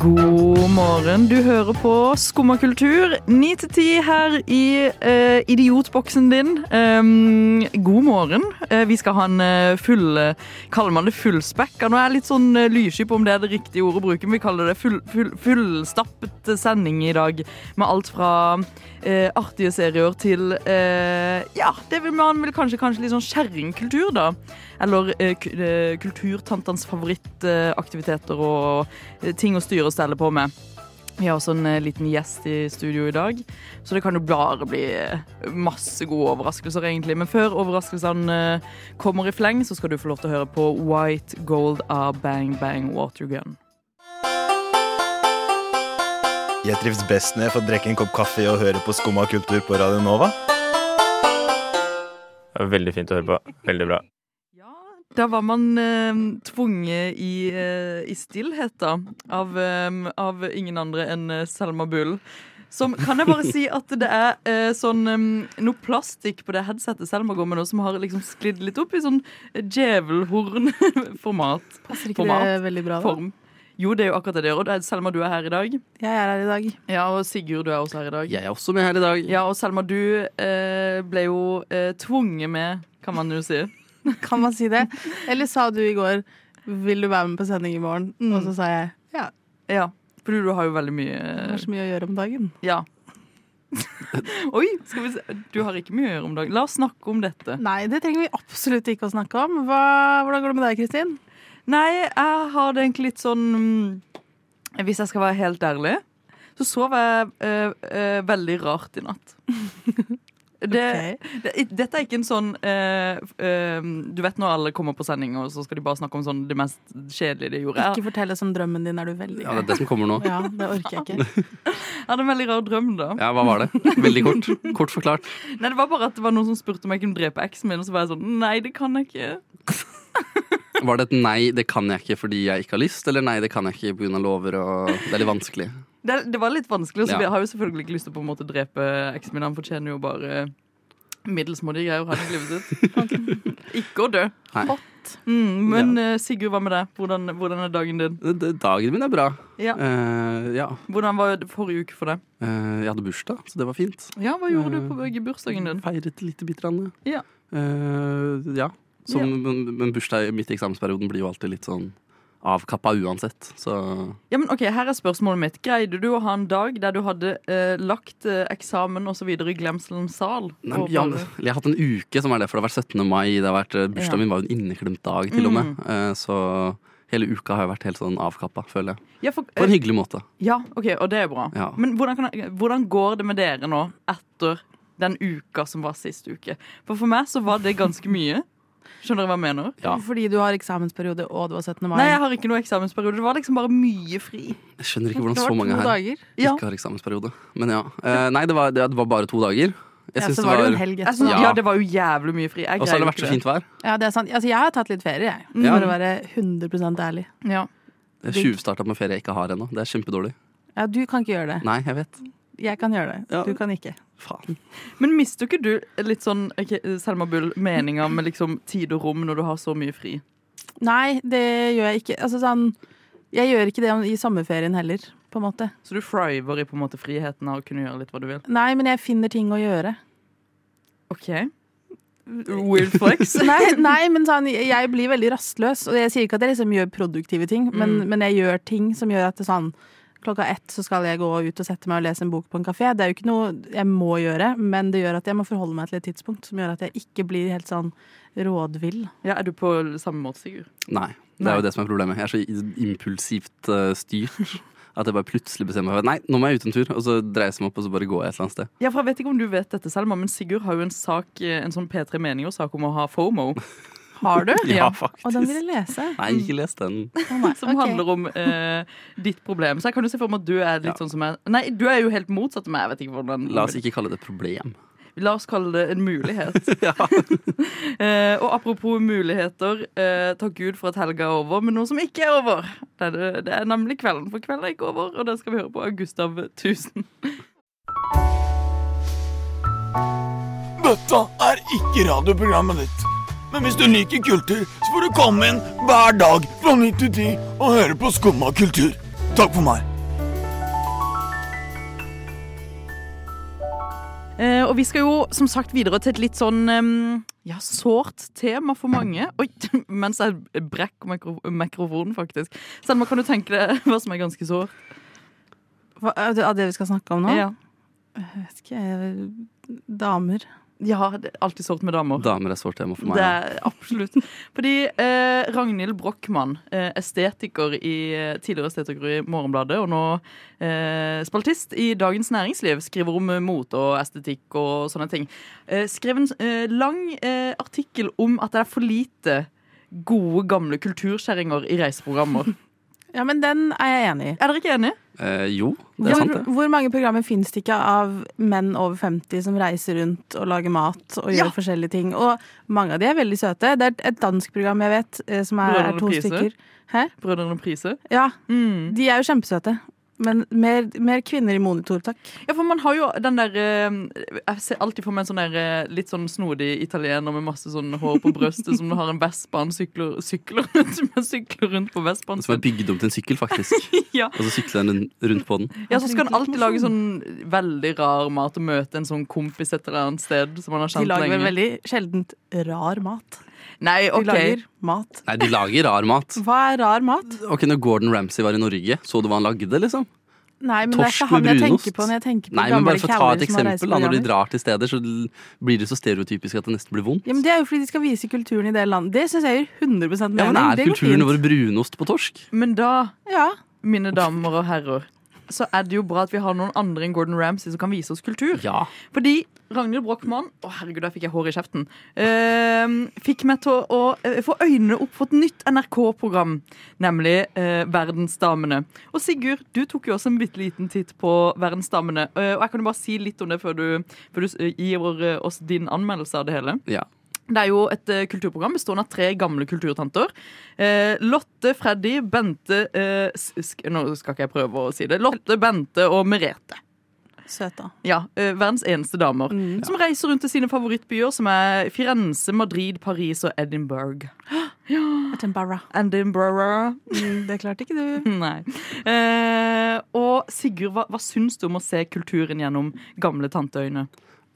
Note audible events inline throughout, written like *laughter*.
God morgen, du hører på Skumma kultur. Ni til ti her i eh, idiotboksen din. Um, god morgen. Uh, vi skal ha en eh, full Kaller man det fullspekka? Nå er jeg litt sånn lyssky på om det er det riktige ordet å bruke, men vi kaller det full, full, fullstappet sending i dag. Med alt fra eh, artige serier til eh, Ja, det vil man vel kanskje, kanskje litt sånn kjerringkultur, da. Eller eh, eh, kulturtantenes favorittaktiviteter og eh, ting å styre og stelle på med. Vi har også en eh, liten gjest i studio i dag, så det kan jo bare bli masse gode overraskelser, egentlig. Men før overraskelsene kommer i fleng, så skal du få lov til å høre på White Gold av Bang Bang Watergun. Jeg trives best når jeg får drikke en kopp kaffe og høre på Skumma kultur på Radio Nova. Det er Veldig fint å høre på. Veldig bra. Da var man eh, tvunget i, eh, i stillhet, da, av, eh, av ingen andre enn eh, Selma Bull. Som, kan jeg bare si at det er eh, sånn eh, noe plastikk på det headsetet Selma går med nå, som har liksom sklidd litt opp i sånn djevelhorn-format. *laughs* Passer ikke Format, det veldig bra, da? Form. Jo, det er jo akkurat det det gjør. Og det er Selma, du er her i dag. Jeg er her i dag. Ja, Og Sigurd, du er også her i dag. Jeg er også med her i dag. Ja, og Selma, du eh, ble jo eh, tvunget med, kan man jo si. *laughs* Kan man si det? Eller sa du i går 'vil du være med på sending i morgen'? Mm. Og så sa jeg ja. Ja, for du har jo veldig mye Du har så mye å gjøre om dagen. Ja. *laughs* Oi, skal vi se. Du har ikke mye å gjøre om dagen. La oss snakke om dette. Nei, det trenger vi absolutt ikke å snakke om. Hva, hvordan går det med deg, Kristin? Nei, jeg har det egentlig litt sånn mm, Hvis jeg skal være helt ærlig, så sov jeg øh, øh, veldig rart i natt. *laughs* Det, det, dette er ikke en sånn uh, uh, Du vet når alle kommer på sending, og så skal de bare snakke om sånn det mest kjedelige de gjorde. Ikke fortell oss om drømmen din, er du veldig Ja, det er det som kommer nå. Ja, det orker jeg ikke. *laughs* Jeg hadde en veldig rar drøm, da. Ja, hva var det? Veldig kort. Kort forklart. Nei, Det var bare at det var noen som spurte om jeg kunne drepe eksen min, og så var jeg sånn Nei, det kan jeg ikke. Var det et nei, det kan jeg ikke fordi jeg ikke har lyst, eller nei, det kan jeg ikke pga. lover og Det er litt vanskelig. Det, det var litt vanskelig, så Ja. jeg har jo selvfølgelig ikke lyst til å på en måte drepe eksen min. Han fortjener jo bare middelsmådige greier han i livet sitt. *laughs* ikke å dø. Nei. Mm, men ja. Sigurd, hva med deg? Hvordan, hvordan er dagen din? Dagen min er bra. Ja. Uh, ja. Hvordan var forrige uke for deg? Uh, jeg hadde bursdag, så det var fint. Ja, Hva gjorde du på bursdagen din? Feiret lite bitte grann. Ja. Eh, ja. Som, Ja. Men, men bursdag midt i eksamensperioden blir jo alltid litt sånn avkappa uansett. Så Ja, men ok, Her er spørsmålet mitt. Greide du å ha en dag der du hadde eh, lagt eh, eksamen videre i glemselens sal? Nei, men ja, jeg har hatt en uke som er det, for det har vært 17. mai. Det har vært, eh, bursdagen Ja. min var jo en inneklemt dag, til og med. Mm. Eh, så hele uka har jeg vært helt sånn avkappa, føler jeg. ja, for, På en hyggelig måte. ja, ok, og det er bra. Ja. Men hvordan, jeg, hvordan går det med dere nå etter den uka som var sist uke? For for meg så var det ganske mye. Skjønner dere hva jeg mener? Ja. Fordi du har eksamensperiode og det var 17. mai. Nei, jeg har ikke noe eksamensperiode. Det var liksom bare mye fri. Jeg skjønner ikke hvordan så mange her dager. Ja, ikke har eksamensperiode. Men ja. Eh, nei, det var, det, var bare to dager. Jeg Ja, syns så det var det jo en helg etterpå. synes, Ja. ja, det var jo jævlig mye fri. Og så har det vært så fint vær. Ja, det er sant. Altså, jeg har tatt litt ferie, jeg. Mm. For å være 100 ærlig. Ja. Jeg tjuvstarta med ferie jeg ikke har ennå. Det er kjempedårlig. Ja, du kan ikke gjøre det. Nei, jeg vet. Jeg kan gjøre det. Ja. Du kan ikke. Faen. Men mister ikke du litt sånn okay, Selma Bull, meninga med liksom tid og rom når du har så mye fri? Nei, det gjør jeg ikke. Altså sånn Jeg gjør ikke det i sommerferien heller, på en måte. Så du friver i på en måte friheten av å kunne gjøre litt hva du vil? Nei, men jeg finner ting å gjøre. OK. Weird flex. *laughs* Nei, nei men sånn, jeg blir veldig rastløs. Og jeg sier ikke at jeg liksom gjør produktive ting, men, Mm. men jeg gjør ting som gjør at det sånn Klokka ett så skal jeg gå ut og sette meg og lese en bok på en kafé. Det er jo ikke noe jeg må gjøre, men det gjør at jeg må forholde meg til et tidspunkt som gjør at jeg ikke blir helt sånn rådvill. Ja, Er du på samme måte, Sigurd? Nei. Det er jo det som er problemet. Jeg er så impulsivt eh, styrt *laughs* at jeg bare plutselig bestemmer meg for Nei, nå må jeg ut en tur. Og så dreier jeg meg opp, og så bare går jeg et eller annet sted. Ja, for Jeg vet ikke om du vet dette, Selma, men Sigurd har jo en sak, eh, en sånn P3 Meninger-sak om å ha FOMO. *laughs* Har du? *laughs* Ja, faktisk. Og den vil jeg lese. Nei, ikke les den. Som handler om eh, ditt problem. Så jeg kan jo se for meg at du er litt Ja. sånn som jeg Nei, du er jo helt motsatt av meg. Jeg vet ikke hvordan La oss ikke kalle det et problem. La oss kalle det en mulighet. *laughs* Ja. *laughs* Eh, og apropos muligheter, eh, takk Gud for at helga er over, men noe som ikke er over. Det er, det, det er nemlig kvelden, for kvelden er ikke over, og det skal vi høre på av Gustav 1000. Dette er ikke radioprogrammet ditt. Men hvis du liker kultur, så får du komme inn hver dag fra 9 til 10 og høre på Skumma kultur. Takk for meg. Eh, og vi skal jo som sagt videre til et litt sånn em, ja, sårt tema for mange. Oi, *laughs* mens jeg brekker mikro mikrofonen, faktisk. Selma, kan du tenke deg *laughs* hva som er ganske sårt? Av det- det vi skal snakke om nå? Ja. Jeg vet ikke. Damer. Ja, det er alltid sårt med damer. Damer er sårt tema for meg. Det er absolutt. Fordi eh, Ragnhild Brochmann, eh, estetiker i, tidligere estetiker i Morgenbladet, og nå eh, spaltist i Dagens Næringsliv, skriver om mot og estetikk og sånne ting. Eh, skrev en eh, lang eh, artikkel om at det er for lite gode, gamle kulturskjæringer i reiseprogrammer. Ja, men den er jeg enig i. Er dere ikke enige? Eh, jo, det er Hvor, sant, det. hvor mange programmer finnes det ikke av menn over 50 som reiser rundt og lager mat og Ja. gjør forskjellige ting? Og mange av de er veldig søte. Det er et- et dansk program jeg vet, eh, som er, er to Prise? stykker. Hæ? Brødrene Prise? Ja, Mm. de er jo kjempesøte. Men mer, mer kvinner i monitor, takk. Ja, for man har jo den der eh, Jeg ser alltid for meg en sånn der eh, litt sånn snodig italiener med masse sånn hår på brøstet som har en Vespa han sykler, sykler, *laughs* rundt, sykler rundt på Vespaen Som er bygd om til en sykkel, faktisk. *laughs* Ja. Og så sykler den rundt på den. ja, så skal han alltid lage sånn veldig rar mat og møte en sånn kompis et eller annet sted som han har De kjent lager vel lenge. veldig sjeldent rar mat. Nei, De lager mat. Nei, de lager rar mat. Hva er rar mat? Ok, Når Gordon Ramsay var i Norge, så du hva han lagde, liksom? Nei, men det er ikke han jeg tenker på når jeg tenker på Nei, men gamle bare for å ta et eksempel, da, når de drar til steder, så blir det så stereotypisk at det nesten blir vondt. Ja, men Det er jo fordi de skal vise kulturen i det landet. Det syns jeg gir 100 mening. Ja, men Er det kulturen vår brunost på torsk? Men da, Ja. mine damer og herrer, så er det jo bra at vi har noen andre enn Gordon Ramsay som kan vise oss kultur. Ja. Fordi Ragnhild Brochmann Å, herregud, der fikk jeg hår i kjeften. Uh, fikk meg til å uh, få øynene opp for et nytt NRK-program, nemlig uh, Verdensdamene. Og Sigurd, du tok jo også en bitte liten titt på Verdensdamene. Eh, og jeg kan jo bare si litt om det før du, før du gir oss din anmeldelse av det hele. ja. Det er jo et uh, kulturprogram bestående av tre gamle kulturtanter. Eh, Lotte, Freddy, Bente eh, sk Nå skal ikke jeg prøve å si det. Lotte, Bente og Merete. Søta. Ja, eh, Verdens eneste damer. Mm. Som reiser rundt til sine favorittbyer, som er Firenze, Madrid, Paris og Edinburgh. *gasps* Ja. Edinburgh. Mm, det klarte ikke du. *laughs* Nei. Eh, og Sigurd, hva, hva syns du om å se kulturen gjennom gamle tanteøyne?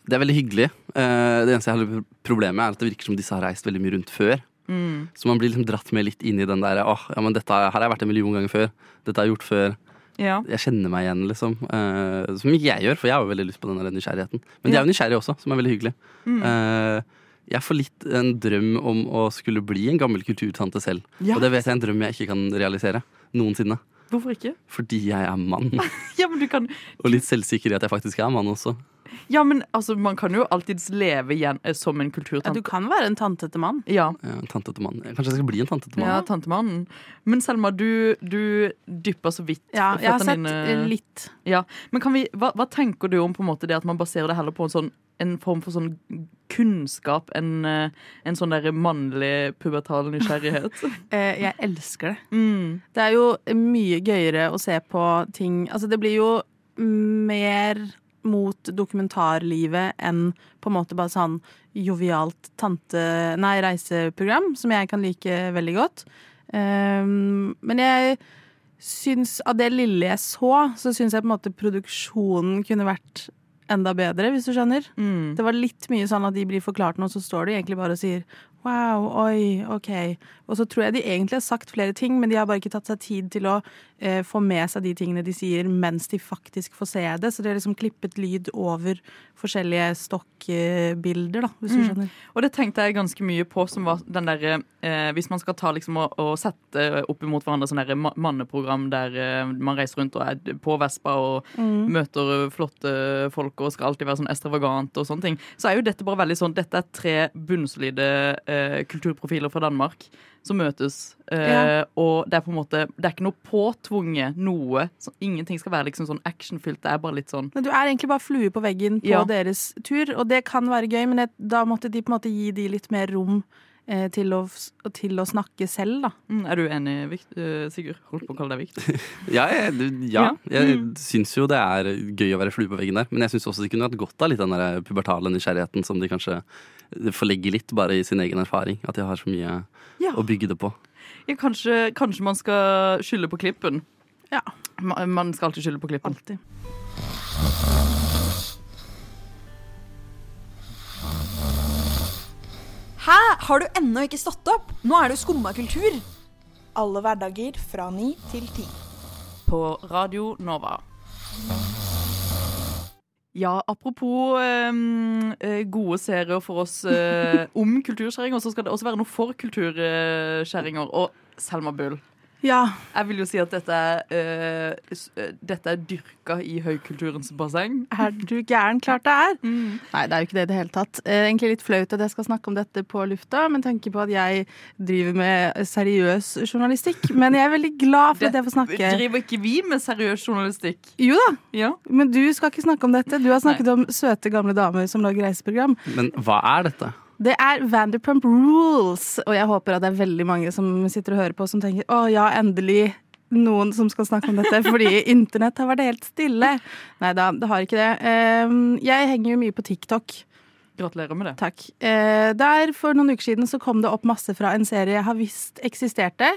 Det er veldig hyggelig. Eh, Det eneste jeg har problemet med, er at det virker som disse har reist veldig mye rundt før. Mm. Så man blir liksom dratt med litt inn i den der åh, ja, men dette her har jeg vært en million ganger før. Dette har jeg gjort før. Ja. Jeg kjenner meg igjen, liksom. Uh, som ikke jeg gjør, for jeg har jo veldig lyst på den der nysgjerrigheten. Men de er jo nysgjerrige også, som er veldig hyggelig. Mm. Uh, jeg får litt en drøm om å skulle bli en gammel kulturtante selv. Ja. Og det vet jeg er en drøm jeg ikke kan realisere. Noensinne. Hvorfor ikke? Fordi jeg er mann. *laughs* Ja, men du kan Og litt selvsikker i at jeg faktisk er mann også. Ja, men altså, man kan jo alltids leve igjen eh, som en Ja, kulturtante. du kan være en tantete mann. Ja. Ja, en tantete mann. Kanskje jeg skal bli en tantete mann? Ja, tantemannen. Men Selma, du, du dypper så vidt Ja, jeg har sett eh, litt. Ja, men kan vi, hva, hva tenker du om på en måte det at man baserer det heller på en, sånn, en form for sånn kunnskap enn eh, en sånn der mannlig pubertal nysgjerrighet? *laughs* Eh, Jeg elsker det. mm. Det er jo mye gøyere å se på ting Altså, det blir jo mer mot dokumentarlivet enn på en måte bare sånn jovialt tante... Nei, reiseprogram, som jeg kan like veldig godt. Um, men jeg syns Av det lille jeg så, så syns jeg på en måte produksjonen kunne vært enda bedre, hvis du skjønner. Mm. Det var litt mye sånn at de blir forklart noe, så står de egentlig bare og sier wow, oi, OK. Og så tror jeg de egentlig har sagt flere ting, men de har bare ikke tatt seg tid til å eh, få med seg de tingene de sier, mens de faktisk får se det. Så de har liksom klippet lyd over forskjellige stokkbilder, da, hvis du Mm. skjønner. Og det tenkte jeg ganske mye på, som var den derre eh, Hvis man skal ta liksom og, og sette opp imot hverandre sånne der manneprogram der eh, man reiser rundt og er på Vespa og møter flotte folk og skal alltid være sånn ekstravagant og sånne ting, så er jo dette bare veldig sånn Dette er tre bunnsolide eh, kulturprofiler fra Danmark som møtes. Eh, Ja. Og det er på en måte Det er ikke noe påtvunget noe. Så ingenting skal være liksom sånn actionfylt. Det er bare litt sånn Men du er egentlig bare flue på veggen på Ja. deres tur, og det kan være gøy, men det, da måtte de på en måte gi de litt mer rom eh, til, å, til å snakke selv, da. Mm, er du enig, Vikt, eh, Sigurd? Holdt på å kalle deg Vikt. *laughs* Ja, jeg, ja. jeg syns jo det er gøy å være flue på veggen der. Men jeg syns også de kunne hatt godt av litt den der pubertale nysgjerrigheten som de kanskje forlegger litt bare i sin egen erfaring. At de har så mye Ja. å bygge det på. Ja, kanskje, kanskje man skal skylde på klippen. Ja. Ma- Man skal alltid skylde på klippen. Alltid. Hæ? Har du ennå ikke stått opp? Nå er det jo skumma kultur. Alle hverdager fra ni til ti. På Radio Nova. Ja, apropos ehm, eh, gode serier for oss eh, *laughs* om kulturskjæringer, så skal det også være noe for kulturskjæringer. Og Selma Bull. Ja. Jeg vil jo si at dette eh, dette er dyrka i høykulturens basseng. Er du gæren? Klart det er. Nei, det er jo ikke det i det hele tatt. Eh, egentlig litt flaut at jeg skal snakke om dette på lufta, men tenker på at jeg driver med seriøs journalistikk. Men jeg er veldig glad for at jeg får snakke. Driver ikke vi med seriøs journalistikk? Jo da, Ja. men du skal ikke snakke om dette. Du har snakket om søte gamle damer som lager reiseprogram. Men hva er dette? Det er Vanderpump Rules, og jeg håper at det er veldig mange som sitter og hører på som tenker å ja, endelig noen som skal snakke om dette, fordi *laughs* internett har vært helt stille. Nei da, det har ikke det. Ehm, Jeg henger jo mye på TikTok. Gratulerer med det. Takk. Eh, Der For noen uker siden så kom det opp masse fra en serie jeg har visst eksisterte,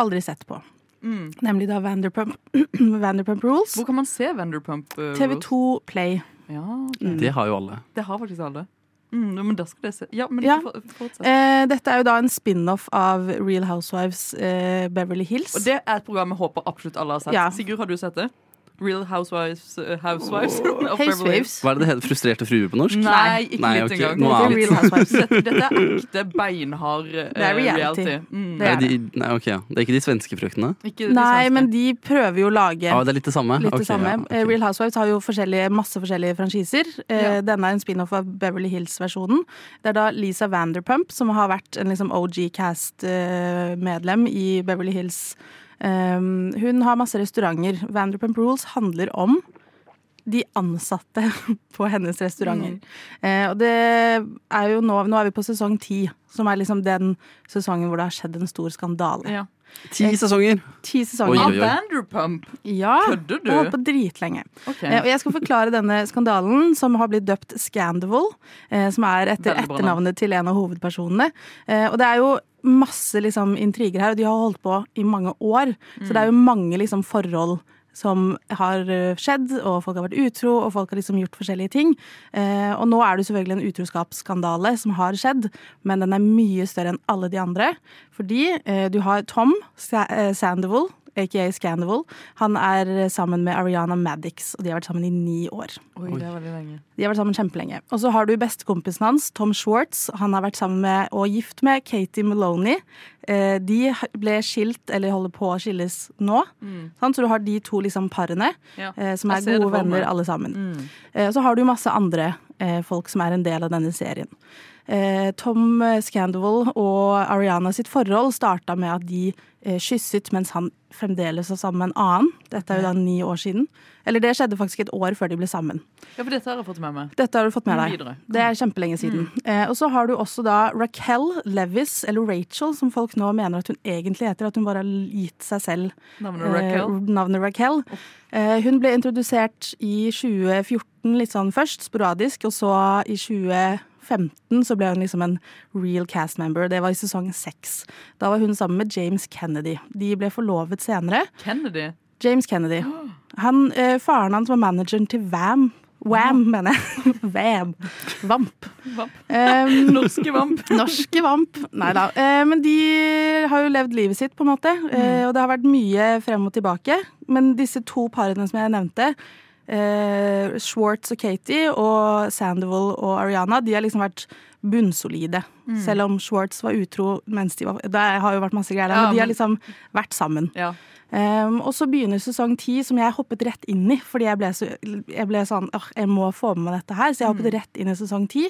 aldri sett på. Mm. Nemlig da Vanderpump, *clears throat* Vanderpump Rules. Hvor kan man se Vanderpump? eh, Rules? TV2 Play. Ja, ok. Det har jo alle. Det har faktisk alle. Mm, men da skal det se. Ja, men Ja. fortsett. Eh, Dette er jo da en spin-off av Real Housewives eh, Beverly Hills. Og det er et program jeg håper absolutt alle har sett. Ja. Sigurd, har du sett det? Real Housewives, uh, housewives of Beverly Hills. Housewives. Hva er det det heter? Frustrerte fruer på norsk? Nei, ikke Nei, litt okay. engang. Det er. Real Housewives. Dette, *laughs* dette er ekte beinhard uh, Det er reality. Mm. Det Er er de, nei, ok, ja. Det er ikke de svenske fruktene? Ikke de Nei, svenske. men de prøver jo å lage ah, det er litt det samme? litt okay, det samme. ja, ok. Eh, Real Housewives har jo forskjellige, masse forskjellige franchiser. Eh, Ja. Denne er en spin-off av Beverly Hills-versjonen. Det er da Lisa Vanderpump, som har vært en liksom OG cast-medlem i Beverly Hills. Um, hun har masse restauranter. Vanderpump Rules handler om de ansatte *laughs* på hennes restauranter. Eh, og det er jo nå Nå er vi på sesong ti, som er liksom den sesongen hvor det har skjedd en stor skandale. ja. Ti sesonger! Ti sesonger. Oi, oi, oi. Vanderpump! Ja, Kødder du? Jeg har holdt på dritlenge. Okay. Eh, og jeg skal forklare denne skandalen, som har blitt døpt Scandival. Eh, som er etter etternavnet til en av hovedpersonene. Eh, og det er jo masse liksom, intriger her, og de har holdt på i mange år. Så det er jo mange liksom, forhold som har eh, skjedd, og folk har vært utro, og folk har liksom gjort forskjellige ting. Eh, og nå er det selvfølgelig en utroskapsskandale som har skjedd, men den er mye større enn alle de andre. Fordi eh, du har Tom eh, Sandoval, aka Scandival. Han er sammen med Ariana Maddox, og de har vært sammen i ni år. Oi, det er veldig lenge. De har vært sammen kjempelenge. Og så har du bestekompisen hans, Tom Schwartz. Han har vært sammen med og gift med Katie Maloney. Eh, De ble skilt, eller holder på å skilles nå. Sant? Så du har de to liksom parene, Ja. eh, som er gode venner alle sammen. Mm. Eh, så har du masse andre eh, folk som er en del av denne serien. Eh, Tom Scandival og Ariana sitt forhold starta med at de kysset mens han fremdeles var sammen med en annen. Dette er jo da ni år siden. Eller det skjedde faktisk et år før de ble sammen. Ja, for dette har jeg fått med meg. Dette har du fått med deg. videre. Det er kjempelenge siden. Eh, og så har du også da Raquel Levis, eller Rachel, som folk nå mener at hun egentlig heter. At hun bare har gitt seg selv Navnet Raquel. Eh, navnet Raquel. Eh, hun ble introdusert i 2014 litt sånn først, sporadisk, og så i 2015 så ble hun liksom en real cast member. Det var i sesong seks. Da var hun sammen med James Kennedy. De ble forlovet senere. Kennedy. James Kennedy. Han, eh, faren hans var manageren til Vam. Wham, mener jeg. *laughs* Vam. Vamp. Vamp. Um, *laughs* Norske vamp. *laughs* Norske Vamp. Nei da. Eh, men de har jo levd livet sitt, på en måte. Eh, og det har vært mye frem og tilbake. Men disse to parene som jeg nevnte, eh, Schwartz og Katie og Sandoval og Ariana, de har liksom vært bunnsolide. Selv om Schwartz var utro mens de var Det har jo vært masse greier der, Ja, men de har liksom vært sammen. Ja. Um, og så begynner sesong ti, som jeg hoppet rett inn i. Fordi jeg ble, så, jeg ble sånn åh, jeg må få med meg dette her. Så jeg hoppet rett inn i sesong ti.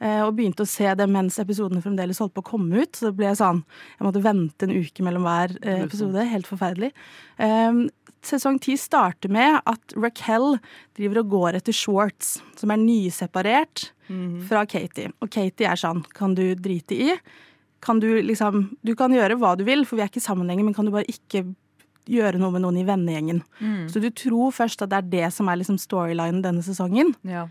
eh, og begynte å se det mens episodene fremdeles holdt på å komme ut. Så det ble sånn Jeg måtte vente en uke mellom hver uh, episode. Helt forferdelig. Um, sesong ti starter med at Raquel driver og går etter Schwartz, som er nyseparert fra Katie. Og Katie er sånn Kan du drite i? kan du liksom Du kan gjøre hva du vil, for vi er ikke sammen lenger, men kan du bare ikke gjøre noe med noen i vennegjengen? Mm. Så du tror først at det er det som er liksom storylinen denne sesongen. Ja.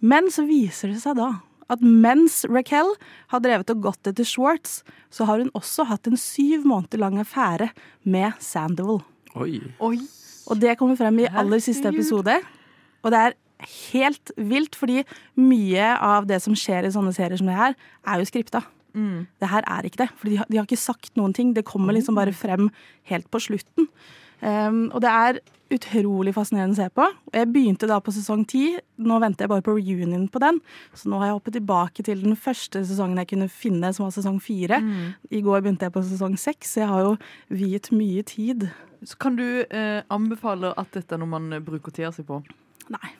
Men så viser det seg da at mens Raquel har drevet og gått etter Schwartz, så har hun også hatt en syv måneder lang affære med Sandoval. Oi. Oi. Og det kommer frem i aller siste episode. Og det er helt vilt, fordi mye av det som skjer i sånne serier som det her, er jo skripta. Mm. Det her er ikke det, for de har, de har ikke sagt noen ting. Det kommer liksom bare frem helt på slutten. Um, og det er utrolig fascinerende å se på. Jeg begynte da på sesong ti. Nå venter jeg bare på reunion på den. Så nå har jeg hoppet tilbake til den første sesongen jeg kunne finne, som var sesong fire. I går begynte jeg på sesong seks, så jeg har jo viet mye tid. Så kan du eh, anbefale at dette er noe man eh, bruker tida si på? Nei.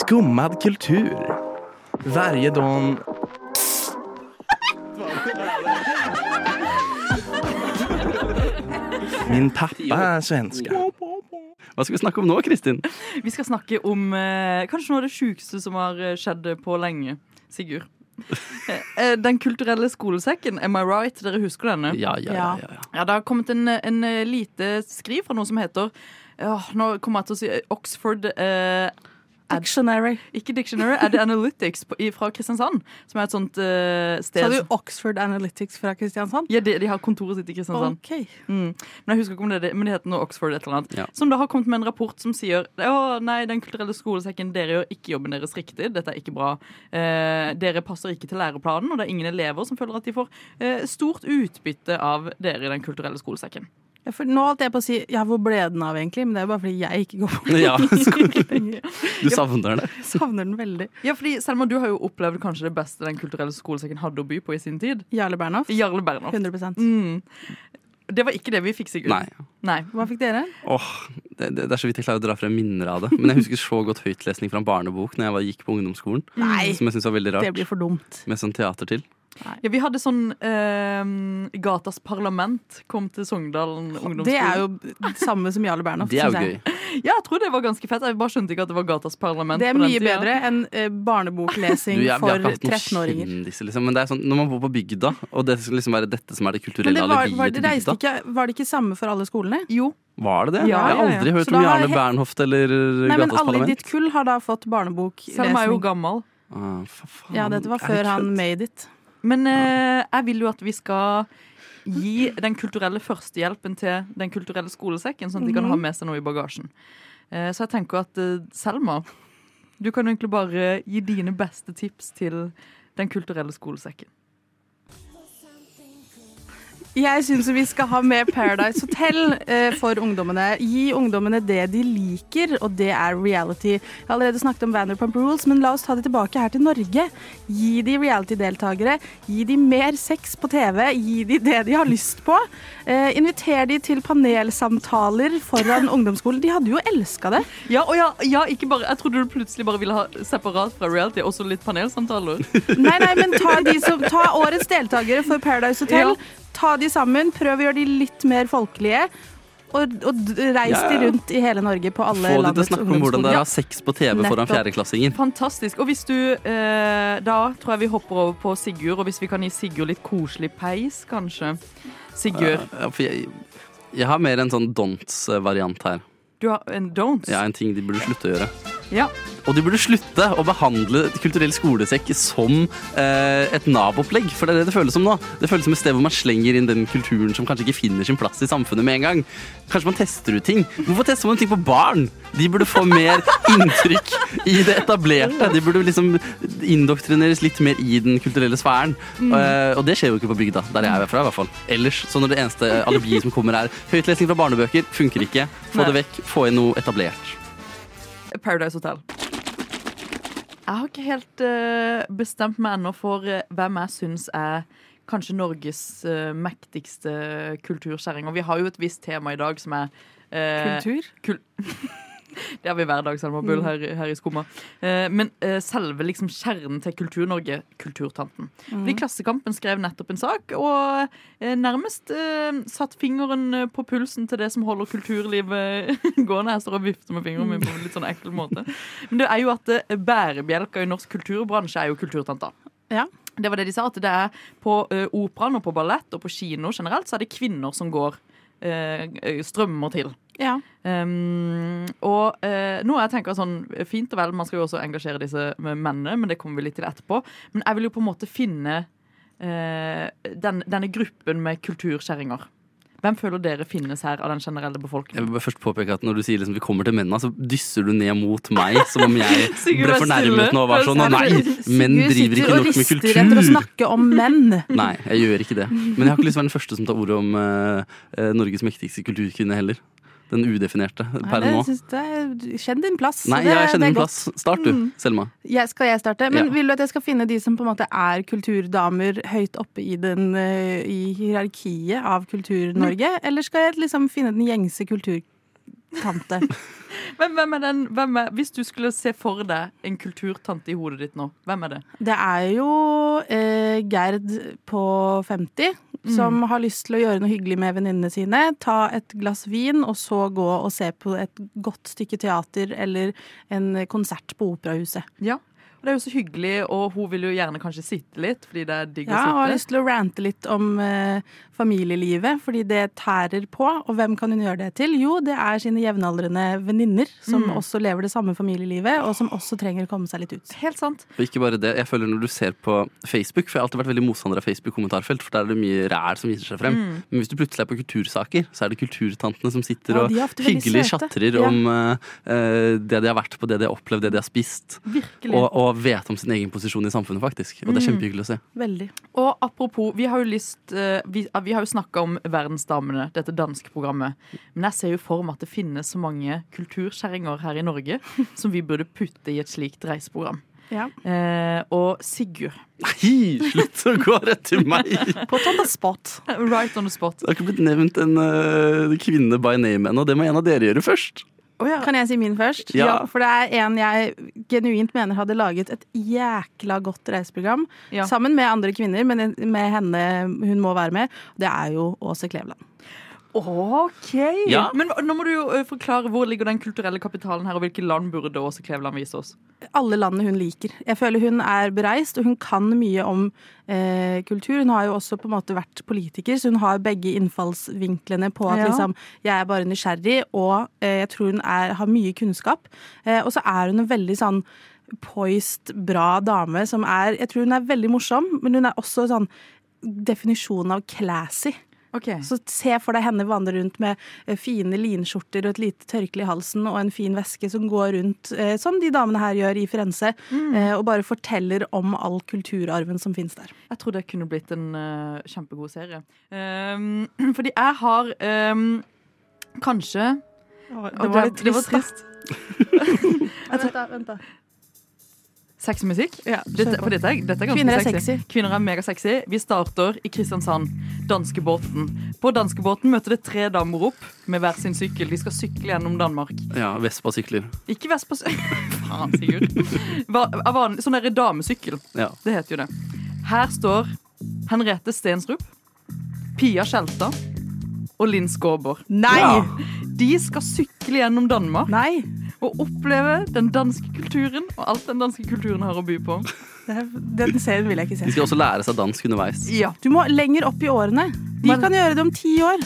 Skummad kultur. Varje dag... Min pappa er svenske. Hva skal vi snakke om nå, Kristin? Vi skal snakke om eh, kanskje noe av det sjukeste som har eh, skjedd på lenge. Sigurd. Eh, eh, Den kulturelle skolesekken, am I right? Dere husker denne? Ja, ja, ja. ja, ja. Ja, Det har kommet en, en lite skriv fra noe som heter åh, Nå kommer jeg til å si Oxford eh, Dictionary. Ikke Dictionary, Ad Analytics på, i, fra Kristiansand. Som er et sånt uh, sted Sa du Oxford Analytics fra Kristiansand? Ja, de, de har kontoret sitt i Kristiansand. Ok. Mm. Men jeg husker ikke om det, er det men det heter noe Oxford et eller annet. Ja. Som da har kommet med en rapport som sier Å nei, Den kulturelle skolesekken, dere gjør ikke jobben deres riktig. Dette er ikke bra. Eh, dere passer ikke til læreplanen, og det er ingen elever som føler at de får eh, stort utbytte av dere i Den kulturelle skolesekken. Ja, for nå holdt jeg på å si ja, hvor ble den av, egentlig? Men det er jo bare fordi jeg ikke går på *laughs* Ja. skole lenger. Du savner den? Jeg savner den veldig. Ja, fordi Selma, du har jo opplevd kanskje det beste Den kulturelle skolesekken hadde å by på i sin tid. Jarle Bernhoft. Jarle Bernhoft. 100 Mm. Det var ikke det vi fikk, Sigurd. Nei. Nei. Hva fikk dere? Åh, det, det, det er så vidt jeg klarer å dra frem minner av det. Men jeg husker så godt høytlesning fra en barnebok Når jeg var, gikk på ungdomsskolen. Nei. Som jeg syntes var veldig Det rart. blir for dumt. Med sånn teater til. Ja, vi hadde sånn eh, Gatas Parlament kom til Sogndalen ungdomsskole. Det er jo det samme som Jarle Bernhoft. *laughs* Det er jo gøy. Ja, jeg tror det var ganske fett. Jeg bare skjønte ikke at det var Gatas Parlament. Det er mye bedre enn eh, barneboklesing Du, for ikke hatt noen 13-åringer. liksom. Men det er sånn, når man bor på bygda, og det skal liksom være dette som er det kulturelle det var, var, alibiet det til bygda. ikke, var det ikke samme for alle skolene? Jo. Var det det? Ja, jeg har ja, ja. aldri hørt om Jarle Bernhoft eller Nei, men alle i ditt kull har da fått barneboklesing. Selma er jo gammel. Ah, for faen. Ja, dette var før han made it. Men eh, jeg vil jo at vi skal gi den kulturelle førstehjelpen til Den kulturelle skolesekken, sånn at de kan Mhm. ha med seg noe i bagasjen. Eh, så jeg tenker at eh, Selma, du kan egentlig bare gi dine beste tips til Den kulturelle skolesekken. Jeg syns vi skal ha med Paradise Hotel eh, for ungdommene. Gi ungdommene det de liker, og det er reality. Jeg har allerede snakket om Vanderpump Rules, men la oss ta det tilbake her til Norge. Gi de reality-deltakere. Gi de mer sex på TV. Gi de det de har lyst på. Eh, inviter de til panelsamtaler foran ungdomsskolen. De hadde jo elska det. Ja, og ja, ja, ikke bare Jeg trodde du plutselig bare ville ha separat fra reality, også litt panelsamtaler. Nei, nei, men ta, de som, ta årets deltakere for Paradise Hotel. Ja. Ta de sammen. Prøv å gjøre de litt mer folkelige. Og, og reis Ja, ja. de rundt i hele Norge på alle Få de til å landets snakke om hvordan dere å har sex på TV foran fjerdeklassingen. Fantastisk. Og hvis du eh, Da tror jeg vi hopper over på Sigurd, og hvis vi kan gi Sigurd litt koselig peis, kanskje. Sigurd, Ja, for jeg, jeg har mer en sånn don'ts-variant her. du har en don'ts? Ja, En ting de burde slutte å gjøre. Ja. Og de burde slutte å behandle kulturell skolesekk som eh, et Nav-opplegg. For det er det det føles som nå. Det føles som et sted hvor man slenger inn den kulturen som kanskje ikke finner sin plass i samfunnet med en gang. Kanskje man tester ut ting. Hvorfor tester man ting på barn? De burde få mer *laughs* inntrykk i det etablerte. De burde liksom indoktrineres litt mer i den kulturelle sfæren. Eh, og det skjer jo ikke på bygda, der jeg er fra i hvert fall. Ellers, så når det eneste alibiet som kommer er høytlesning fra barnebøker, funker ikke. Få det vekk. Få inn noe etablert. Paradise Hotel. Jeg har ikke helt uh, bestemt meg ennå for uh, hvem jeg syns er kanskje Norges uh, mektigste kulturskjæring. Og vi har jo et visst tema i dag som er Kultur? Kul *laughs* *laughs* Det har vi hver dag, Selma Bull, her, her i Skumma. Eh, men eh, selve liksom kjernen til Kultur-Norge, Kulturtanten. Mm. Fordi Klassekampen skrev nettopp en sak, og eh, nærmest eh, satt fingeren på pulsen til det som holder kulturlivet *laughs* gående. Jeg står og vifter med fingeren min på en litt sånn ekkel måte. Men det er jo at bærebjelka i norsk kulturbransje er jo kulturtanta. Ja. Det var det de sa, at det er på uh, operaen og på ballett og på kino generelt, så er det kvinner som går strømmer til. Ja. Um, og uh, noe jeg tenker sånn, Fint og vel, man skal jo også engasjere disse mennene, men det kommer vi litt til etterpå. Men jeg vil jo på en måte finne uh, den, denne gruppen med kulturskjæringer. Hvem føler dere finnes her av den generelle befolkningen? Jeg vil bare først påpeke at Når du sier liksom vi kommer til mennene, så dysser du ned mot meg som om jeg *laughs* ble fornærmet nå og var sånn Å menn nei, ikke menn med driver ikke sitter og nok rister etter å snakke om menn. *laughs* Nei, jeg gjør ikke det. Men jeg har ikke lyst til å være den første som tar ordet om eh, Norges mektigste kulturkvinne heller. Den udefinerte per nå. Kjenn din plass. Nei, Det- jeg kjenner er min plass. Start du, Mm. Selma. Ja, skal jeg starte? Men Ja. Vil du at jeg skal finne de som på en måte er kulturdamer høyt oppe i, den, eh, i hierarkiet av Kultur-Norge? Eller skal jeg liksom finne den gjengse kulturtante? *laughs* Hvem, hvem er den, hvem er, hvis du skulle se for deg en kulturtante i hodet ditt nå, hvem er det? Det er jo eh, Gerd på 50 som har lyst til å gjøre noe hyggelig med venninnene sine. Ta et glass vin, og så gå og se på et godt stykke teater eller en konsert på Operahuset. Ja. Og det er jo så hyggelig, og hun vil jo gjerne kanskje sitte litt, fordi det er digg Ja, og har lyst til å rante litt om eh, familielivet, fordi det tærer på. Og hvem kan hun gjøre det til? Jo, det er sine jevnaldrende venninner, som Mm. også lever det samme familielivet, og som også trenger å komme seg litt ut. Helt sant. Og ikke bare det, jeg føler når du ser på Facebook, for jeg har alltid vært veldig motstander av Facebook-kommentarfelt, for der er det mye ræl som viser seg frem. Mm. Men hvis du plutselig er på kultursaker, så er det kulturtantene som sitter Ja, og hyggelig tjatrer Ja. om eh, det de har vært på, det de har opplevd, det de har spist. Virkelig. Og, og vet om sin egen posisjon i samfunnet, faktisk. Og det er Mm. kjempehyggelig å se. Veldig. Og apropos, vi har jo lyst eh, Vi, vi har jo snakka om Verdensdamene, dette danske programmet. Men jeg ser jo for meg at det finnes så mange kulturskjæringer her i Norge *laughs* som vi burde putte i et slikt reiseprogram. Ja. Eh, og Sigurd. Nei, slutt å gå rett til meg! På on the spot. *laughs* Right on the spot. Det har ikke blitt nevnt en uh, kvinne by name ennå. Det må en av dere gjøre først. Kan jeg si min først? Ja. For det er en jeg genuint mener hadde laget et jækla godt reiseprogram. Ja. Sammen med andre kvinner, men med henne hun må være med. Det er jo Åse Kleveland. OK! Ja. Men nå må du jo eh, forklare hvor ligger den kulturelle kapitalen her, og hvilke land burde Åse Kleveland vise oss? Alle landene hun liker. Jeg føler hun er bereist, og hun kan mye om eh, kultur. Hun har jo også på en måte vært politiker, så hun har begge innfallsvinklene på at Ja. liksom, jeg er bare nysgjerrig, og eh, jeg tror hun er, har mye kunnskap. Eh, og så er hun en veldig sånn poised, bra dame som er Jeg tror hun er veldig morsom, men hun er også sånn definisjonen av classy. Ok. Så se for deg henne vandre rundt med eh, fine linskjorter og et lite tørkle i halsen og en fin veske som går rundt, eh, som de damene her gjør i Firenze, eh, og bare forteller om all kulturarven som finnes der. Jeg tror det kunne blitt en uh, kjempegod serie. Um, *clears throat* fordi jeg har um, kanskje Det var litt det var trist, trist. *laughs* Vent, da. Vent da. Sexy musikk? Ja, Dette, for dette, dette er Kvinner er sexy. sexy. Kvinner er megasexy. Vi starter i Kristiansand. Danskebåten. På danskebåten møter det tre damer opp med hver sin sykkel. De skal sykle gjennom Danmark. Ja, Vespa-sykler. Ikke Vespa *laughs* Faen, Sigurd. Sånn derre damesykkel. Ja. Det heter jo det. Her står Henriette Stensrup, Pia Skjelstad og Linn Skåber. Nei! Ja. De skal sykle gjennom Danmark Nei! og oppleve den danske kulturen og alt den danske kulturen har å by på. Det Den serien vil jeg ikke De se. skal også lære seg dansk underveis. Ja. Du må lenger opp i årene. De Men- kan gjøre det om ti år.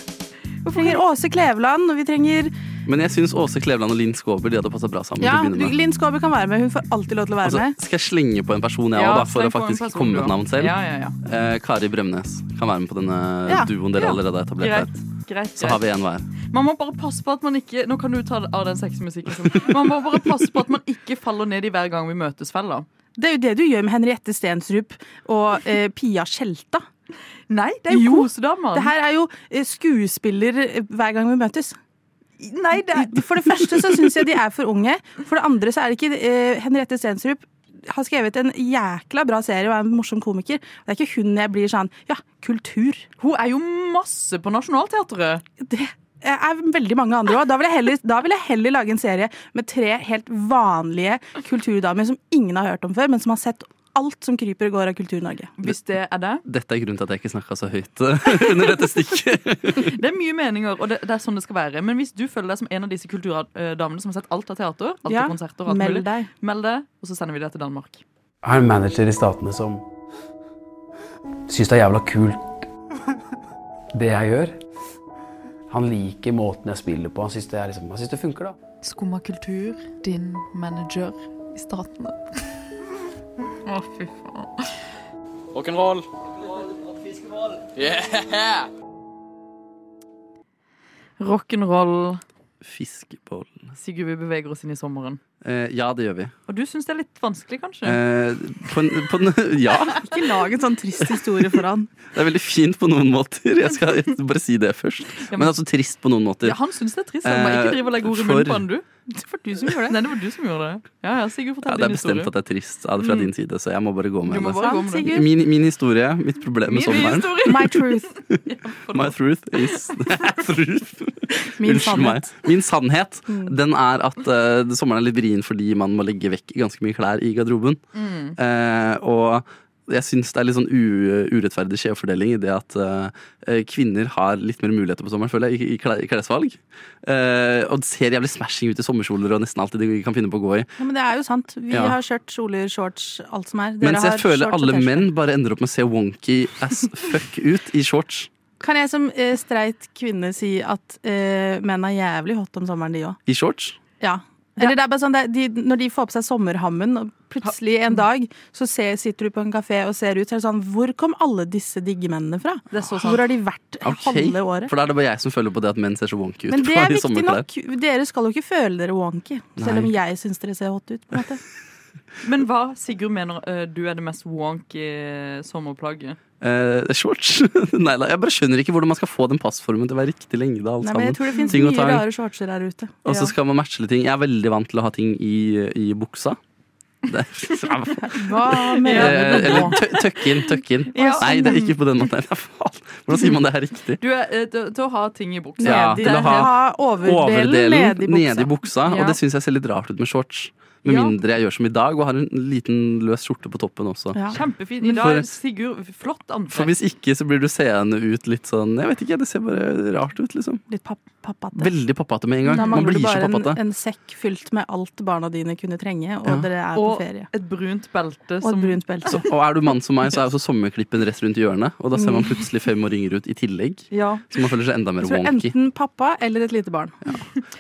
Vi trenger Åse Kleveland, og vi trenger Men jeg syns Åse Kleveland og Linn Skåber de hadde passa bra sammen. Ja, til å begynne med. Linn Skåber kan være med. Hun får alltid lov til å være Altså, med. skal jeg slenge på en person jeg Ja, òg, for sleng å på en faktisk person, komme med du et også. navn selv? Ja, ja, ja. Eh, Kari Bremnes kan være med på denne Ja, duoen dere ja. allerede har etablert Greit. her. Greit, Så har vi en hver. Man må bare passe på at man ikke Nå kan du ta av den sexmusikken. Sånn. Man må bare passe på at man ikke faller ned i hver gang vi møtes-fella. Det er jo det du gjør med Henriette Stensrup og eh, Pia Skjelta. Nei, det er jo, Jo, kosedamer. Det her er jo eh, skuespiller eh, hver gang vi møtes. Nei, det er For det første så syns jeg de er for unge. For det andre så er det ikke eh, Henriette Stensrup har skrevet en jækla bra serie og er en morsom komiker. Det er ikke hun jeg blir sånn Ja, kultur. Hun er jo masse på Nationaltheatret. Det er veldig mange andre òg. Da, da vil jeg heller lage en serie med tre helt vanlige kulturdamer som ingen har hørt om før, men som har sett alt som kryper og går av Kultur-Norge. Hvis det er det. Dette er grunnen til at jeg ikke snakka så høyt eh, under dette stikket. *laughs* Det er mye meninger, og det, det er sånn det skal være. Men hvis du føler deg som en av disse kulturdamene som har sett alt av teater, alt Ja, av konserter, alt meld mulig, deg. meld deg, og så sender vi deg til Danmark. Jeg har en manager i Statene som syns det er jævla kult, det jeg gjør. Han liker måten jeg spiller på. Han syns det, liksom, det funker, da. Skumma kultur, din manager i Statene. Å, fy faen. Rock'n'roll. Yeah! Rock'n'roll. Fiskeboll. Sigurd, vi beveger oss inn i sommeren. Eh, ja, det gjør vi. Og du syns det er litt vanskelig, kanskje? Eh, på en, på en, *laughs* ja. Ikke lag en sånn trist historie for han. Det er veldig fint på noen måter. Jeg skal bare si det først. Men altså trist på noen måter. Ja, han syns det er trist. Han må ikke Eh, drive og legge ord i munnen på han, du. *laughs* Det var du som gjorde det. Nei, det var du som gjorde det. Ja, ja, Sigurd, Ja, fortell det er bestemt at det er trist ja, det er fra Mm. din side, så jeg må bare gå med det. gå med. Min, min historie, mitt problem med sommeren. My truth. *laughs* My truth is truth. Unnskyld meg. Min sannhet Mm. den er at uh, sommeren er litt vrien fordi man må legge vekk ganske mye klær i garderoben. Mm. Eh, og jeg syns det er litt sånn urettferdig skjevfordeling i det at eh, kvinner har litt mer muligheter på sommeren, føler jeg, i, i klesvalg. Eh, og det ser jævlig smashing ut i sommerkjoler og nesten alt de kan finne på å gå i. Ja, men det er jo sant. Vi Ja. har kjørt kjoler, shorts, alt som er. Dere Mens jeg føler alle menn bare ender opp med å se wonky as fuck ut i shorts. Kan jeg som eh, streit kvinne si at menn er jævlig hot om sommeren, de òg? I shorts? Ja. Eller det er bare sånn, det, de, Når de får på seg sommerhammen, og plutselig en dag så ser, sitter du på en kafé og ser ut, så er det sånn Hvor kom alle disse digge mennene fra? Det er så sant. Hvor har de vært okay. halve året? For da er det bare jeg som føler på det at menn ser så wonky ut. Men det er viktig nok. Dere skal jo ikke føle dere wonky, selv om jeg syns dere ser hot ut. på en måte. *laughs* Men hva Sigurd mener øh, du er det mest wonky sommerplagget? Eh, det er shorts. Nei da, jeg bare skjønner ikke hvordan man skal få den passformen til å være riktig lengde. Alt Nei, men jeg tror det finnes mye rare shortser der ute. Og så Ja. skal man matche litt ting. Jeg er veldig vant til å ha ting i, i buksa. Det, *laughs* Hva mener Eh, du eller nå? tø- tøkk inn, tøkk inn. Ja. Nei, det er ikke på den måten. *laughs* Hvordan sier man det her riktig? Du er øh, til, til å ha ting i buksa. Ja, til å ha overdelen, overdelen nedi buksa. nedi buksa. Ja. Og det syns jeg ser litt rart ut med shorts. Med Ja. mindre jeg gjør som i dag og har en liten løs skjorte på toppen også. Ja. Kjempefint. I dag er Sigurd flott For hvis ikke, så blir du seende ut litt sånn Jeg vet ikke, det ser bare rart ut, liksom. Litt papp pappate. Veldig pappate med en gang. Da Man mangler blir du så bare en, pappate. en sekk fylt med alt barna dine kunne trenge, og Ja. dere er Og på ferie. et brunt belte Og som et brunt belte. Så, og er du mann som meg, så er også sommerklippen rett rundt hjørnet. Og da ser Mm. man plutselig fem år yngre ut i tillegg. Ja. Så man føler seg enda mer Så wonky. enten pappa eller et lite barn.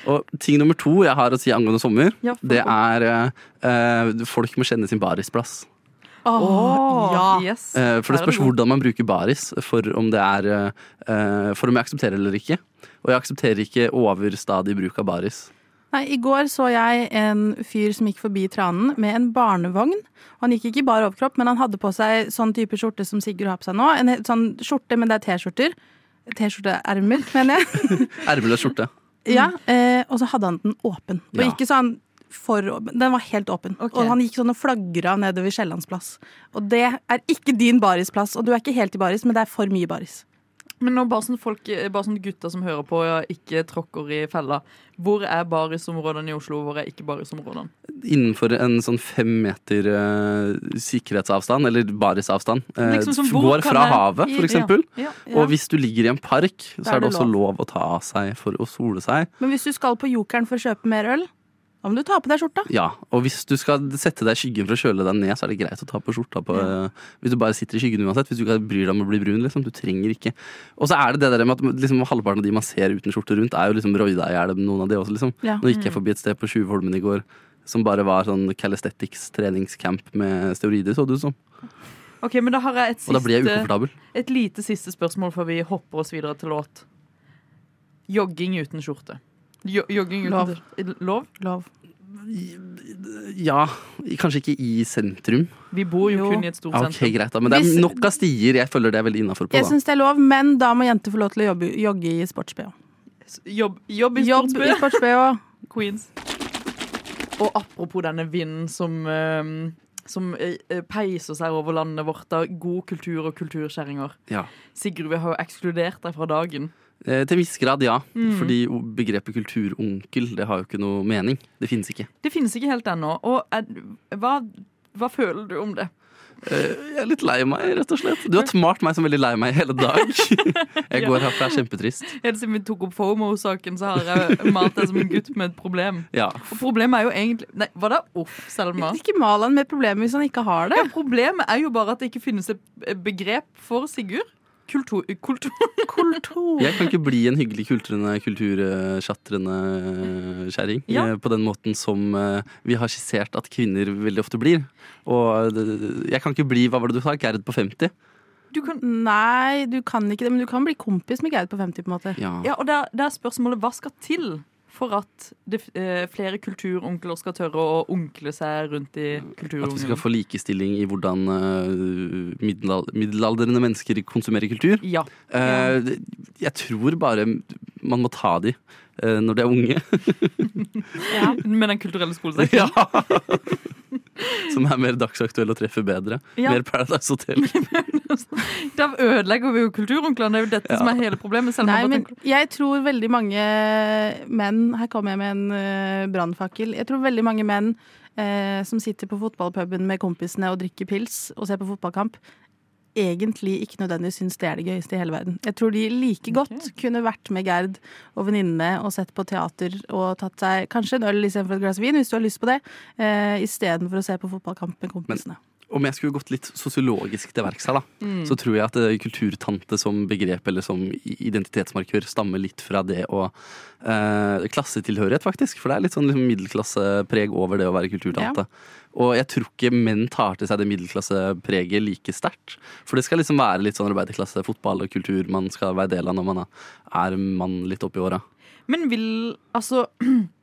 Og ting nummer to jeg har å si angående sommer, Ja, det er eh, folk må kjenne sin barisplass. Åh, ja. Yes. Eh, for det spørs hvordan man bruker baris for om det er eh, For om jeg aksepterer eller ikke. Og jeg aksepterer ikke overstadig bruk av baris. Nei, I går så jeg en fyr som gikk forbi tranen med en barnevogn. Han gikk ikke i bar overkropp, men han hadde på seg sånn type skjorte som Sigurd har på seg nå. En sånn skjorte, men det er T-skjorter. T-skjorteermer, mener jeg. *laughs* Ermeløs skjorte. Ja, eh, Og så hadde han den åpen. Og Ja. ikke sånn for åpen. Den var helt åpen. Okay. Og han gikk sånn og flagra nedover Kiellands plass. Og det er ikke din barisplass. Og du er ikke helt i baris, men det er for mye baris. Men nå bare sånn folk, bare sånn gutter som hører på, ja, ikke tråkker i fella. Hvor er barisområdene i Oslo? Hvor er ikke barisområdene? Innenfor en sånn fem meter eh, sikkerhetsavstand, eller barisavstand, eh, Liksom går fra jeg- havet, for eksempel. Ja, ja. Og hvis du ligger i en park, så er er er det også også lov å ta av seg for å sole seg. Men hvis du skal på Jokeren for å kjøpe mer øl, da må du ta på deg skjorta. Ja, og hvis du skal sette deg i skyggen for å kjøle deg ned, så er det greit å ta på skjorta på ja. Hvis du bare sitter i skyggen uansett. Hvis du ikke bryr deg om å bli brun, liksom. Du trenger ikke. Og så er det det der med at liksom, halvparten av de man ser uten skjorte rundt, er jo liksom roida i hjel, noen av de også, liksom. Ja. Nå gikk jeg forbi et sted på Tjuvholmen i går som bare var sånn calisthetics treningscamp med steorider, så det ut som. Ok, men da har jeg et siste, jeg et lite siste spørsmål før vi hopper oss videre til låt. Jogging uten skjorte. Jo, jogging Lov. Lov? Lov. Ja, kanskje ikke i sentrum. Vi bor jo, Jo. kun i et stort Ja, Okay, greit da, Men det er nok av stier. Jeg føler det er veldig innafor på. Jeg syns det er lov, men da må jenter få lov til å jobbe, jogge i sports-BH. Jobb, jobb i sports-BH. sports-BH. *laughs* Queens. Og apropos denne vinden som, uh, som eh, peiser seg over landet vårt av god kultur og kulturskjæringer. Ja. Sigurd, vi har jo ekskludert deg fra dagen. Eh, til en viss grad, ja. Mm. Fordi begrepet kulturonkel det har jo ikke noe mening. Det finnes ikke. Det finnes ikke helt ennå. Og er, hva, hva føler du om det? Eh, Jeg er litt lei meg, rett og slett. Du har smart meg som veldig lei meg i hele dag. *laughs* Jeg går herfra kjempetrist. Helt siden vi tok opp FOMO-saken, så har jeg malt deg som en gutt med et problem. Ja. Og problemet er jo egentlig Nei, var det off, Selma? Ikke mal han med problemet hvis han ikke har det. Ja, problemet er jo bare at det ikke finnes et begrep for Sigurd. Kultur... kultur. kultur. Jeg kan ikke bli en hyggelig kultrende, kultursjatrende kjerring. Ja. eh, På den måten som eh, vi har skissert at kvinner veldig ofte blir. Og jeg kan ikke bli, hva var det du sa, Gerd på 50? Nei, du kan ikke det, men du kan bli kompis med Gerd på 50, på en måte. Ja. Ja, og det er, det er spørsmålet hva skal til for at det, eh, flere kulturonkler skal tørre å onkle seg rundt i At vi skal få likestilling i hvordan eh, middel- middelaldrende mennesker konsumerer kultur. Ja. Eh, jeg tror bare man må ta de eh, når de er unge. *laughs* ja, Med den kulturelle skolesekken? *laughs* Ja. Som er mer dagsaktuelle og treffer bedre. Ja. *laughs* Mer Paradise Hotel. Da ødelegger vi jo kulturonklene. Det er jo dette Ja. som er hele problemet. Selv Nei, men tenker- jeg tror veldig mange menn Her kommer jeg med en uh, brannfakkel. Jeg tror veldig mange menn eh, som sitter på fotballpuben med kompisene og drikker pils og ser på fotballkamp, egentlig ikke nødvendigvis syns det er det gøyeste i hele verden. Jeg tror de like godt kunne vært med Gerd og venninnene og sett på teater og tatt seg kanskje en øl istedenfor et glass vin, hvis du har lyst på det, eh, istedenfor å se på fotballkamp med kompisene. Om jeg skulle gått litt sosiologisk til verks her, da, Mm. så tror jeg at eh, kulturtante som begrep eller som identitetsmarkør stammer litt fra det å eh, Klassetilhørighet, faktisk. For det er litt sånn liksom, middelklassepreg over det å være kulturtante. Og jeg tror ikke menn tar til seg det middelklassepreget like sterkt. For det skal liksom være litt sånn arbeiderklasse, fotball og kultur man skal være del av når man er mann litt oppi åra. Men vil altså *clears throat*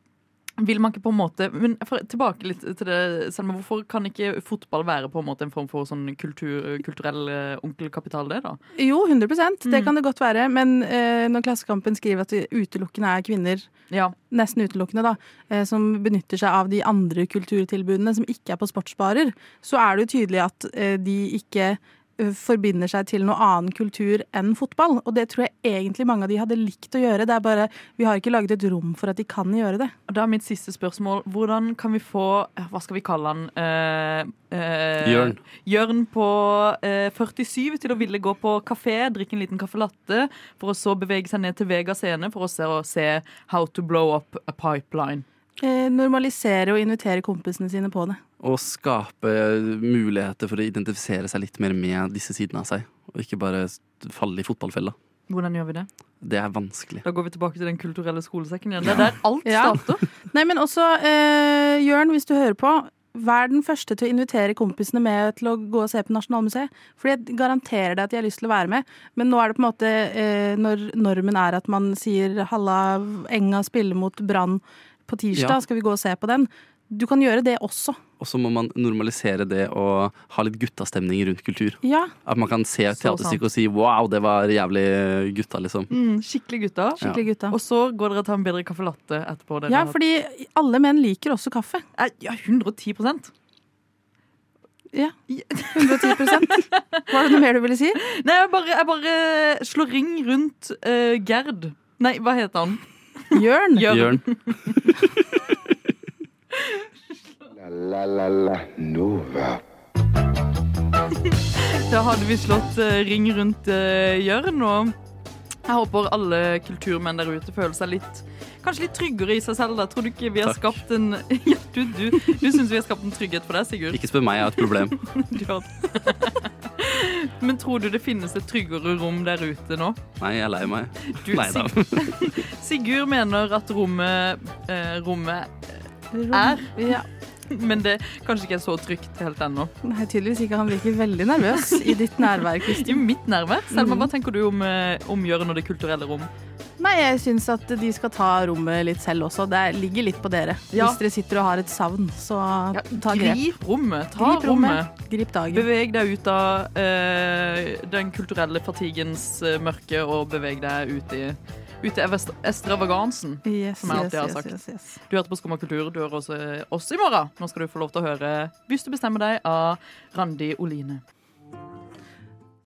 vil man ikke på en måte Men for, tilbake litt til det, Selma. Hvorfor kan ikke fotball være på en måte en form for sånn kultur, kulturell eh, onkelkapital, det, da? Jo, 100 Mm. Det kan det godt være. Men eh, når Klassekampen skriver at det utelukkende er kvinner, nesten utelukkende, da, eh, som benytter seg av de andre kulturtilbudene som ikke er på sportsbarer, så er det jo tydelig at eh, de ikke forbinder seg til noe annen kultur enn fotball. Og det tror jeg egentlig mange av de hadde likt å gjøre. Det er bare, Vi har ikke laget et rom for at de kan gjøre det. Og da er mitt siste spørsmål hvordan kan vi få eh, Hva skal vi kalle han? Eh, eh, Jørn. Jørn på eh, 47 til å ville gå på kafé, drikke en liten caffè latte, for å så bevege seg ned til Vega scene for å se, å se How to blow up a pipeline. Eh, normalisere og invitere kompisene sine på det. Og skape muligheter for å identifisere seg litt mer med disse sidene av seg. Og ikke bare falle i fotballfella. Hvordan gjør vi det? Det er vanskelig. Da går vi tilbake til den kulturelle skolesekken igjen. Det er der alt Ja. starter. *laughs* Nei, men også, eh, Jørn, hvis du hører på, vær den første til å invitere kompisene med til å gå og se på Nasjonalmuseet. For jeg garanterer deg at de har lyst til å være med. Men nå er det på en måte, eh, når normen er at man sier 'halla, Enga spiller mot Brann på tirsdag, Ja. skal vi gå og se på den'? Du kan gjøre det også. Og så må man normalisere det å ha litt guttastemning rundt kultur. Ja. At man kan se Så teaterstykket og si 'wow, det var jævlig gutta', liksom. Mm, skikkelig gutta. Skikkelig gutta. Og så går dere og tar en bedre caffè latte etterpå. Ja, har- fordi alle menn liker også kaffe. Ja, 110% Ja. 110% Var det noe mer du ville si? Nei, jeg bare, jeg bare slår ring rundt uh, Gerd. Nei, hva heter han? Jørn. Jørn. *laughs* La la la Nova. Da hadde vi slått eh, ring rundt Jørn, og jeg håper alle kulturmenn der ute føler seg litt Kanskje litt tryggere i seg selv. da. Tror du ikke vi har Takk. skapt en Ja, du, du, du syns vi har skapt en trygghet for deg, Sigurd? Ikke spør meg, jeg har et problem. Du har- Men tror du det finnes et tryggere rom der ute nå? Nei, jeg er lei meg. Du, Nei da. Sigurd mener at rommet, eh, rommet er Ja. *laughs* Men det kanskje ikke er så trygt helt ennå. Nei, tydeligvis ikke. Han virker veldig nervøs i ditt nærvær, *laughs* I mitt nærvær. Selma, Mhm. hva tenker du om, eh, om Jørn og det kulturelle rom? Nei, jeg syns at de skal ta rommet litt selv også. Det ligger litt på dere. Ja. Hvis dere sitter og har et savn, så ta grep. Grip rommet. Ta Grip rommet. rommet. Grip dagen. Beveg deg ut av uh, den kulturelle fatigens eh, mørke og beveg deg ut i, ut i evest- extravagansen, Yes, som jeg alltid har sagt. yes, yes. Du hørte på Skumma kultur. Du hører også oss i morgen. Nå skal du få lov til å høre 'Hvis du bestemmer deg' av Randi Oline.